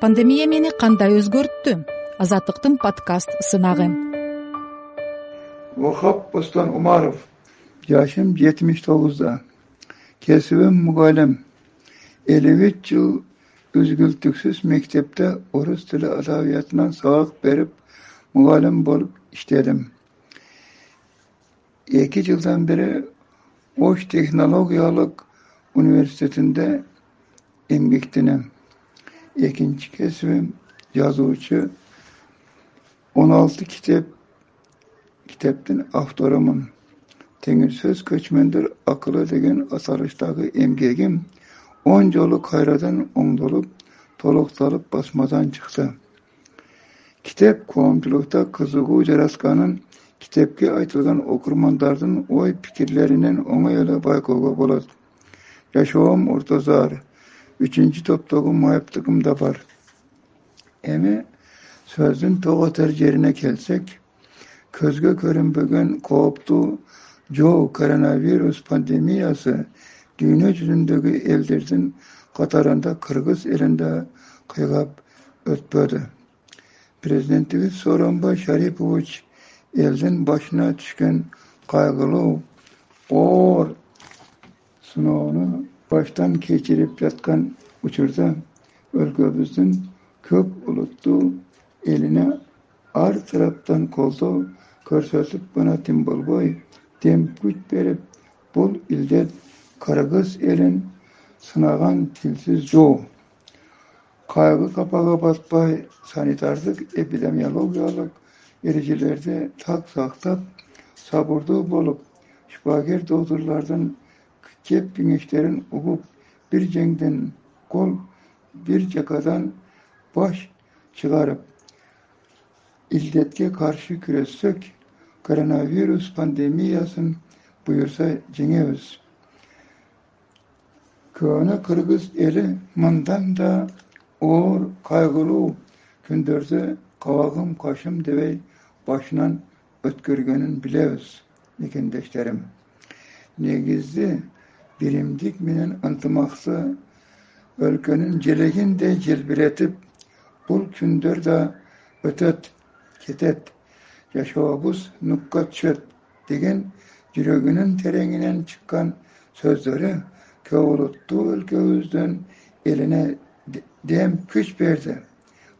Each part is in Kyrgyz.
пандемия мени кандай өзгөрттү? Азаттыктын подкаст сынагы. Охап бостон умаров жашым жетимиш тогузда. Кесибим мугалим элүү үч жыл үзгүлтүксүз мектепте орус тили адабиятынан сабак берип мугалим болуп иштедим. Эки жылдан бери ош технологиялык университетинде эмгектенем экинчи кесибим жазуучу он алты китеп китептин авторумун. Теңир сөз көчмөндөр акылы деген аталыштагы эмгегим он жолу кайрадан оңдолуп толукталып басмадан чыкты. Китеп коомчулукта кызыгуу жаратканын китепке айтылган окурмандардын ой пикирлеринен оңой эле байкоого болот. Жашоом орто заар үчүнчү топтогу майыптыгым да бар. Эми сөздүн тоготер жерине келсек көзгө көрүнбөгөн кооптуу жоо коронавирус пандемиясы дүйнө жүзүндөгү элдердин катарында кыргыз элин да кыйгап өтпөдү. Президентибиз сооронбай шарипович элдин башына түшкөн кайгылуу оор сыноону баштан кечирип жаткан учурда өлкөбүздүн көп улуттуу элине ар тараптан колдоо көрсөтүп гана тим болбой демп күч берип бул илдет кыргыз элин сынаган тилсиз жоо. Кайгы капага батпай санитардык эпидемиологиялык эрежелерди так сактап сабырдуу болуп шифагер доктурлардын кеп кеңештерин угуп бир жеңден кол бир жакадан баш чыгарып илдетке каршы күрөшсөк коронавирус пандемиясын буюрса жеңебиз. Көөнө кыргыз эли мындан да оор кайгылуу күндөрдү кабагым кашым дебей башынан өткөргөнүн билебиз мекендештерим. Негизи биримдик менен ынтымакты өлкөнүн желегиндей желбиретип бул күндөр да өтөт кетет. Жашообуз нукка түшөт деген жүрөгүнүн тереңинен чыккан сөздөрү көп улуттуу өлкөбүздүн элине дем күч берди.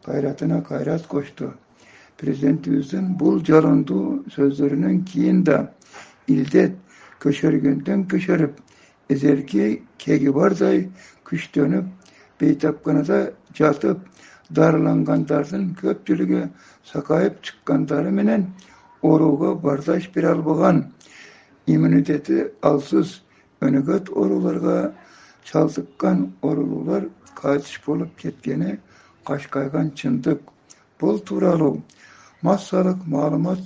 Кайратына кайрат кошту президентибиздин бул жалындуу сөздөрүнөн кийин да илдет көчөргөндөн көчөрүп эзелки кеги бардай күчтөнүп бейтапканада жатып дарылангандардын көпчүлүгү сакайып чыккандары менен ооруга бардаш бере албаган. Иммунитети алсыз өнөкөт ооруларга чалдыккан оорулуулар кайтыш болуп кеткени кашкайган чындык. Бул тууралуу массалык маалымат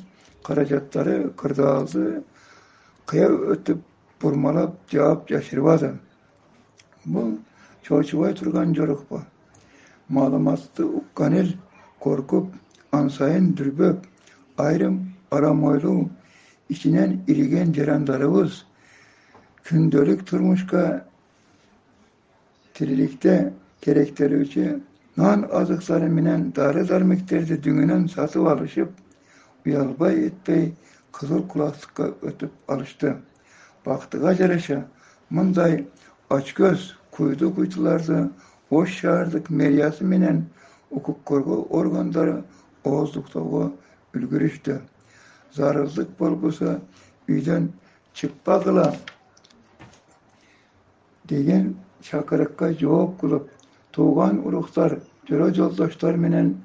каражаттары кырдаалды кыя өтүп бурмалап жаап жашырбады бул чоочубай турган жорукпу маалыматты уккан эл коркуп ан сайын дүрбөп айрым арам ойлуу ичинен ириген жарандарыбыз күндөлүк турмушка тириликте керектелүүчү нан азыктары менен дары дармектерди дүңүнөн сатып алышып уялбай этпей кызыл кулактыкка өтүп алышты бактыга жараша. Мындай ачкөз куйду куйтуларды ош шаардык мэриясы менен укук коргоо органдары ооздуктоого үлгүрүштү. Зарылдык болбосо үйдөн чыкпагыла деген чакырыкка жооп кылып тууган уруктар жора жолдоштор менен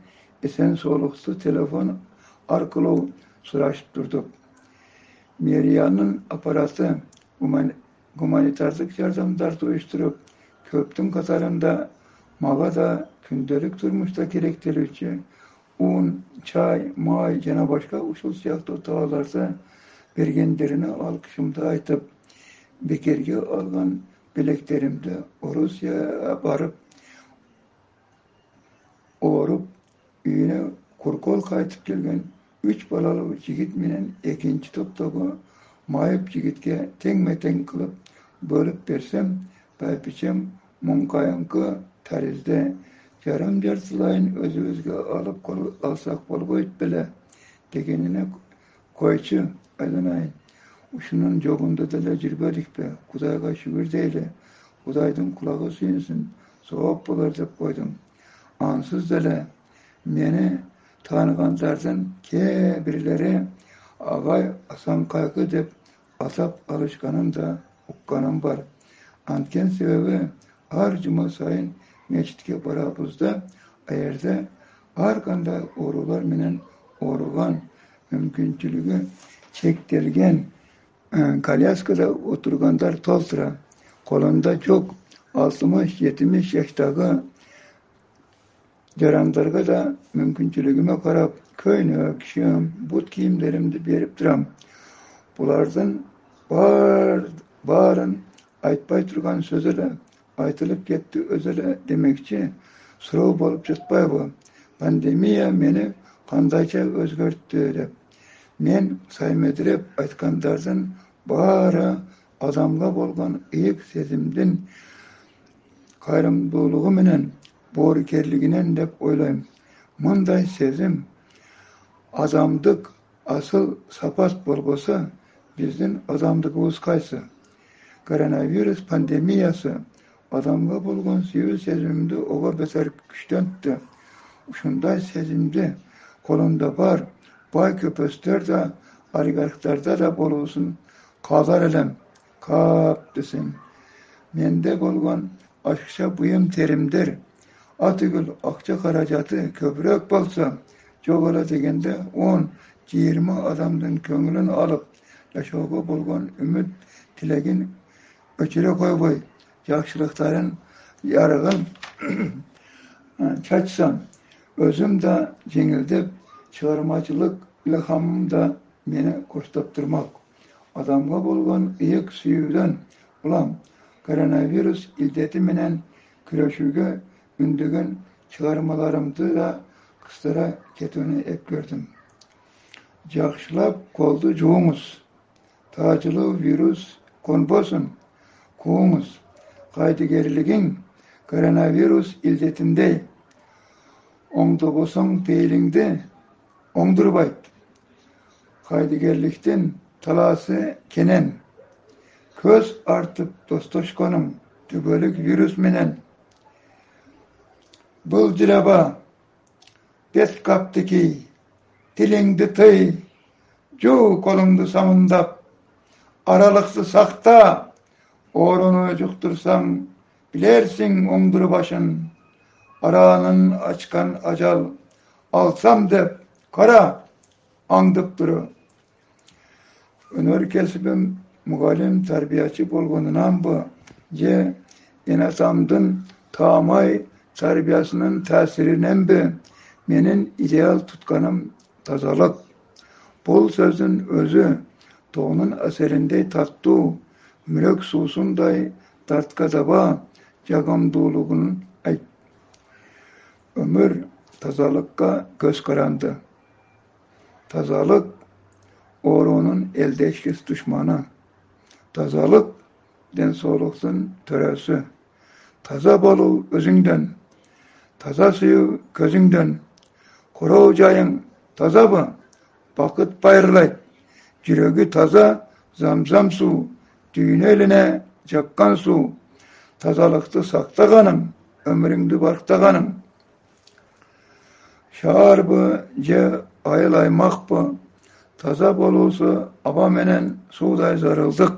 эсен соолукту телефон аркылуу сурашып турдук мэриянын аппараты гуманитардык жардамдарды уюштуруп көптүн катарында мага да күндөлүк турмушта керектелүүчү ун чай май жана башка ушул сыяктуу товарларды бергендерине алкышымды айтып бекерге алган белектеримди орусияга барып ооруп үйүнө куркол кайтып келген үч балалуу жигит менен экинчи топтогу майып жигитке теңме тең кылып бөлүп берсем байпичем муңкайыңкы таризде жарым жартылайын өзүбүзгө алып алсак болбойт беле дегенине койчу айланайын ушунун жогунда деле жүрбөдүкпү кудайга шүгүр дейли кудайдын кулагы сүйүнсүн сооп болор деп койдум. Ансыз деле мени тааныгандардын кээ бирлери агай асан кайгы деп атап алышканын да укканым бар. Анткени себеби ар жума сайын мечитке барабыз да жерде ар кандай оорулар менен ооруган мүмкүнчүлүгү чектелген э, коляскада отургандар толтура. Колунда жок алтымыш жетимиш жаштагы жарандарга да мүмкүнчүлүгүмө карап көйнөк шым бут кийимдеримди берип турам. Булардын баарын айтпай турган сөз эле айтылып кетти өзү эле демекчи. Суроо болуп жатпайбы? Пандемия мени кандайча өзгөрттү деп. Мен саймедиреп айткандардын баары адамга болгон ыйык сезимдин кайрымдуулугу менен боорукерлигинен деп ойлойм. Мындай сезим адамдык асыл сапат болбосо биздин адамдыгыбыз кайсы? Коронавирус пандемиясы адамга болгон сүйүү сезимимди ого бетер күчтөнттү. Ушундай сезимди колунда бар бай көпөстөр да олигархтарда да болуусун каалар элем каап десем. Менде болгон ашыкча буюм теримдер атүгүл акча каражаты көбүрөөк болсо жок дегенде он жыйырма адамдын көңүлүн алып жашоого болгон үмүт тилегин өчүрө койбой жакшылыктарын ярыгын чачсам өзүм да жеңилдеп чыгармачылык илхамым да мени коштоп турмак. Адамга болгон ыйык сүйүүдөн улам коронавирус илдети менен күрөшүүгө үндөгөн чыгармаларымды да кыстыра кетүүнү эп көрдүм. Жакшылап колду жууңуз. Таажылуу вирус конбосун кууңуз. Кайдыгерлигиң коронавирус илдетиндей оңдобосоң пейилиңди оңдурбайт. Кайдыгерликтин талаасы кенен. Көз артып достошконуң түбөлүк вирус менен былжыраба бет капты кий тилиңди тый жуу колуңду самындап аралыкты сакта ооруну жуктурсаң билерсиң оңдурбашын араанын ачкан ажал алсам деп кара аңдып туру. Өнөр кесибим мугалим тарбиячы болгонунанбы же эне атамдын таамай тарбиясынын таасириненби менин идеал тутканым тазалык. Бул сөздүн өзү тоонун асериндей таттуу мүрөк суусундай дартка даба жагымдуулугун айт. Өмүр тазалыкка көз каранды. Тазалык оорунун элдешкис душманы. Тазалык ден соолуктун төрөсү. Таза болуу өзүңдөн таза сүйүү көзүңдөн короо жайың тазабы бакыт байырлайт. Жүрөгү таза замзам суу дүйнө элине жаккан суу. Тазалыкты сактаганың өмүрүңдү барктаганың шаарбы же айыл аймакпы таза болуусу аба менен суудай зарылдык.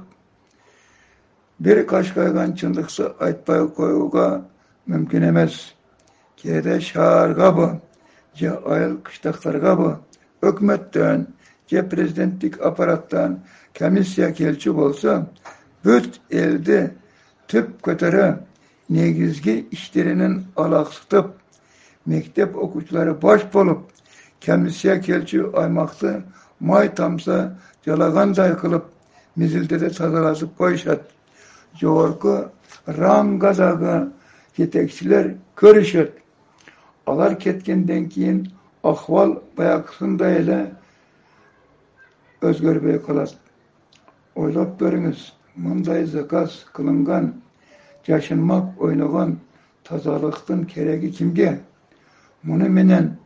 Бир кашкайган чындыкты айтпай коюуга мүмкүн эмес кээде шааргабы же айыл кыштактаргабы өкмөттөн же президенттик аппараттан комиссия келчү болсо бүт элди түп көтөрө негизги иштеринен алаксытып мектеп окуучулары баш болуп комиссия келчү аймакты май тамса жалагандай кылып мизилдеде тазалатып коюшат. Жогорку рангадагы жетекчилер көрүшөт алар кеткенден кийин акыбал баягысындай эле өзгөрбөй калат. Ойлоп көрүңүз мындай заказ кылынган жашынмак ойногон тазалыктын кереги кимге? Муну менен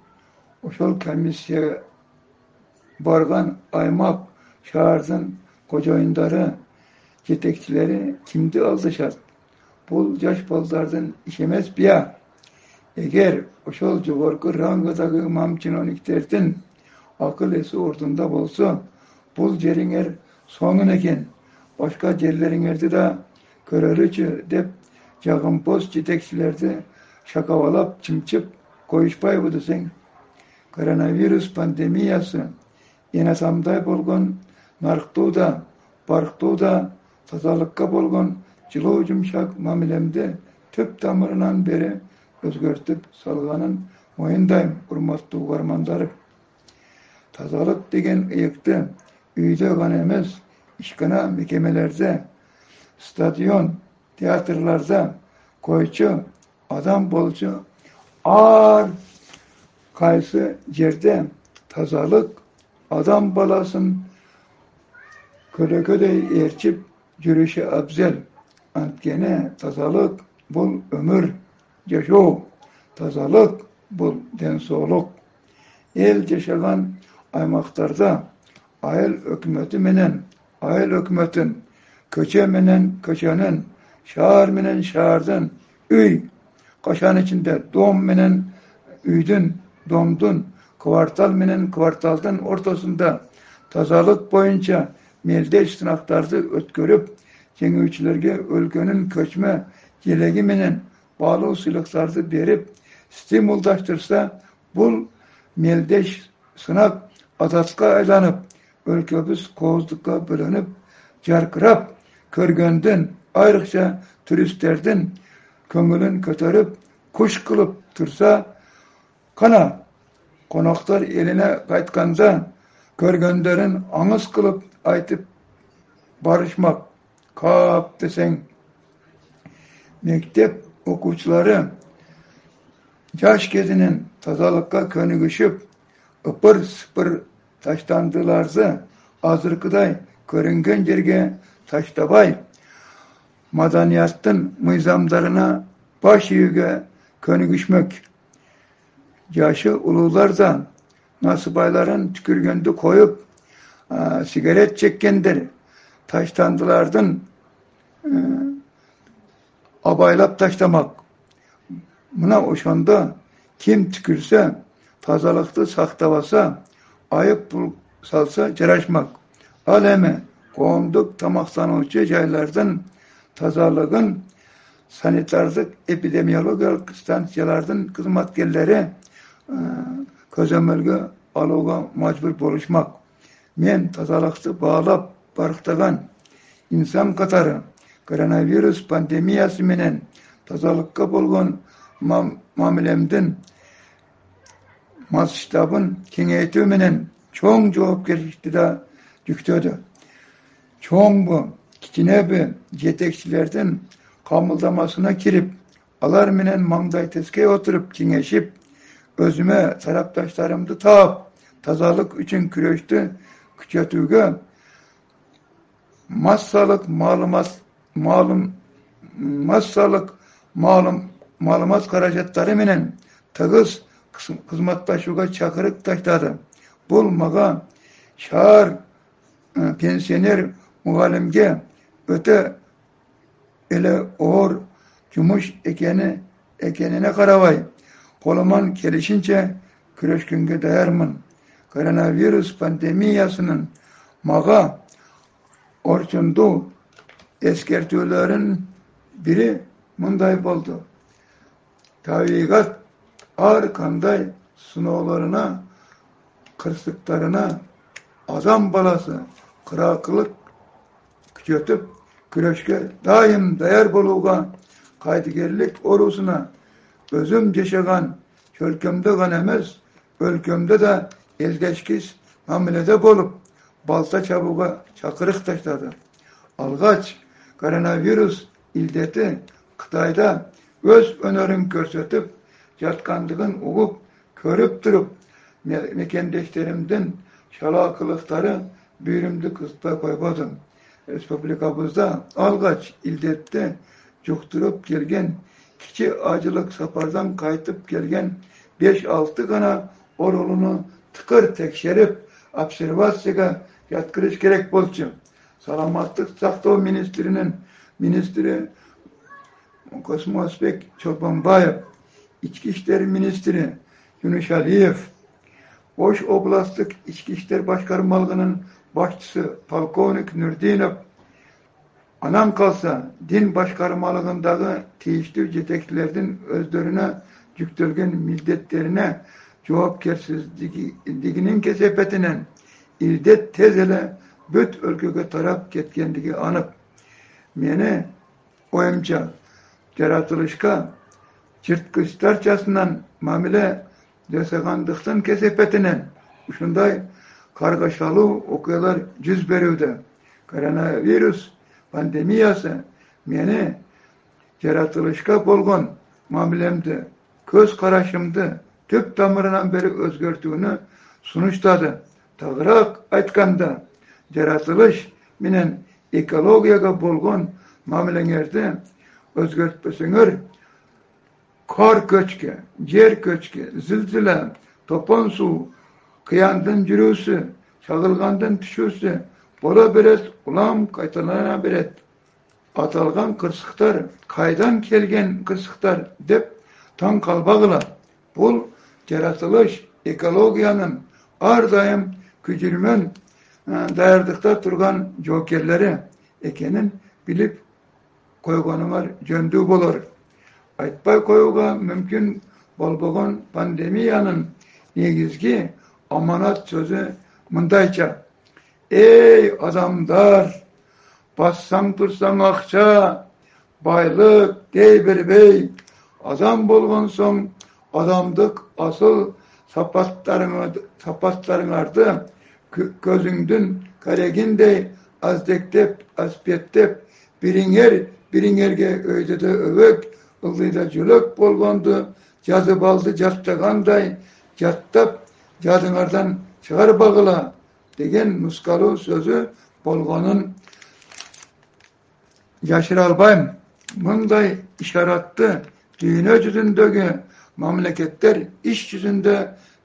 ошол комиссия барган аймак шаардын кожоюндары жетекчилери кимди алдашат? Бул жаш балдардын иши эмеспи я эгер ошол жогорку рангдагы имам чиновниктердин акыл эси ордунда болсо бул жериңер сонун экен. Башка жерлериңерди да көрөлүчү деп жагымпоз жетекчилерди шакабалап чымчып коюшпайбы десең коронавирус пандемиясы энасамдай болгон нарктуу да барктуу да тазалыкка болгон жылуу жумшак мамилемди түп тамырынан бери өзгөртүп салганын моюндайм урматтуу угармандар тазалык деген ыйыкты үйдө гана эмес ишкана мекемелерде стадион театрларда койчу адам болчу ар кайсы жерде тазалык адам баласын көлөкөдөй ээрчип жүрүшү абзел. Анткени тазалык бул өмүр жашоо тазалык бул ден соолук эл жашаган аймактарда айыл өкмөтү менен айыл өкмөтүн көчө менен көчөнүн шаар менен шаардын үй кашан ичинде дом менен үйдүн домдун квартал менен кварталдын ортосунда тазалык боюнча мелдеш сынактарды өткөрүп жеңүүчүлөргө өлкөнүн көчмө желеги менен баалуу сыйлыктарды берип стимулдаштырса бул мелдеш сынак адатка айланып өлкөбүз кооздукка бөлөнүп жаркырап көргөндөн айрыкча туристтердин көңүлүн көтөрүп куш кылып турса кана коноктор элине кайтканда көргөндөрүн аңыз кылып айтып барышмак кап десең мектеп окуучулары жаш кезинен тазалыкка көнүгүшүп ыпыр сыпыр таштандыларды азыркыдай көрүнгөн жерге таштабай маданияттын мыйзамдарына баш ийүүгө көнүгүшмөк. Жашы улуулар да насыбайларын түкүргөндү коюп сигарет чеккендер таштандылардын абайлап таштамак. Мына ошондо ким түкүрсө тазалыкты сактабаса айып пул салса жарашмак. Ал эми коомдук тамактануучу жайлардын тазалыгын санитардык эпидемиологиялык станциялардын кызматкерлери көзөмөлгө алууга мажбур болушмак. Мен тазалыкты баалап барктаган инсан катары коронавирус пандемиясы менен тазалыкка болгон мамилемдин масштабын кеңейтүү менен чоң жоопкерчиликти да жүктөдү. Чоңбу кичинеби жетекчилердин камылдамасына кирип алар менен маңдай тескей отуруп кеңешип өзүмө тарапташтарымды таап тазалык үчүн күрөштү күчөтүүгө массалык маалымат маалым массалык маалым маалымат каражаттары менен тыгыз кызматташууга чакырык таштады. Бул мага шаар э, пенсионер мугалимге өтө эле оор жумуш экени экенине карабай. Колуман келишинче күрөшкөнгө даярмын. Коронавирус пандемиясынын мага орчундуу эскертүүлөрүнүн бири мындай болду. Табигат ар кандай сыноолоруна кырсыктарына адам баласы кыраакылык күчөтүп күрөшкө дайым даяр болууга кайдыгерлик оорусуна өзүм жашаган чөлкөмдө гана эмес өлкөмдө да элдешкис мамиледе болуп балта чабууга чакырык таштады. Алгач коронавирус илдети кытайда өз өнөрүн көрсөтүп жаткандыгын угуп көрүп туруп мекендештеримдин чалаакылыктары бүйүрүмдү кысытпай койбоду республикабызда алгач илдетти жуктуруп келген кичи ажылык сапардан кайтып келген беш алты гана орулуну тыкыр текшерип обсервацияга жаткырыш керек болчу саламаттык сактоо министринин министри космосбек чолпонбаев ички иштер министри юнушалиев ош областтык ички иштер башкармалыгынын башчысы полковник нурдинов анан калса дин башкармалыгындагы тийиштүү жетекчилердин өздөрүнө жүктөлгөн милдеттерине жоопкерсиздигинин кесепетинен илдет тез эле бүт өлкөгө тарап кеткендиги анык. Мени оюмча жаратылышка жырткычтарчасынан мамиле жасагандыктын кесепетинен ушундай каргашалуу окуялар жүз берүүдө. Коронавирус пандемиясы мени жаратылышка болгон мамилемди көз карашымды түп тамырынан бери өзгөртүүнү сунуштады. Тагыраак айтканда жаратылыш менен экологияга болгон мамилеңерди өзгөртпөсөңөр кар көчкү жер көчкү зилзиле топон суу кыяндын жүрүүсү чагылгандын түшүүсү боло берет улам кайталана берет. Аталган кырсыктар кайдан келген кырсыктар деп таң калбагыла. Бул жаратылыш экологиянын ар дайым күжүрмөн даярдыкта турган жоокерлери экенин билип койгонуңар жөндүү болор. Айтпай коюуга мүмкүн болбогон пандемиянын негизги аманат сөзү мындайча. Эй адамдар бассаң турсаң акча байлык дей бербей адам болгон соң адамдык асыл сапаттарыңарды көзүңдүн карегиндей аздектеп аспеттеп бириңер бириңерге өйдөдө өбөк ылдыйда жөлөк болгонду жазып алды жактагандай жаттап жадыңардан чыгарбагыла деген нускалуу сөзү болгонун жашыра албайм. Мындай ишаратты дүйнө жүзүндөгү мамлекеттер иш жүзүндө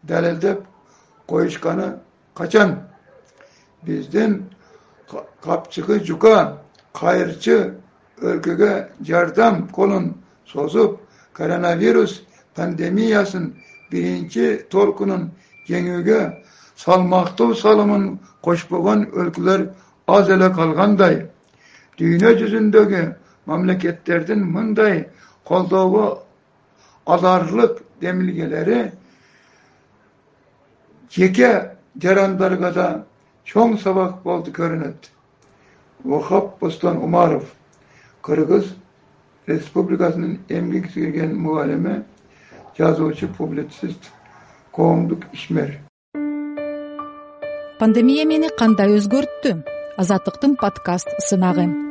далилдеп коюшканы качан? Биздин капчыгы жука кайырчы өлкөгө жардам колун созуп коронавирус пандемиясын биринчи толкунун жеңүүгө салмактуу салымын кошпогон өлкөлөр аз эле калгандай. Дүйнө жүзүндөгү мамлекеттердин мындай колдоого аларлык демилгелери жеке жарандарга да чоң сабак болду көрүнөт. Охап бостон умаров кыргыз республикасынын эмгек сүйгөн мугалими жазуучу публицист коомдук ишмер. Пандемия мени кандай өзгөрттү? Азаттыктын подкаст сынагы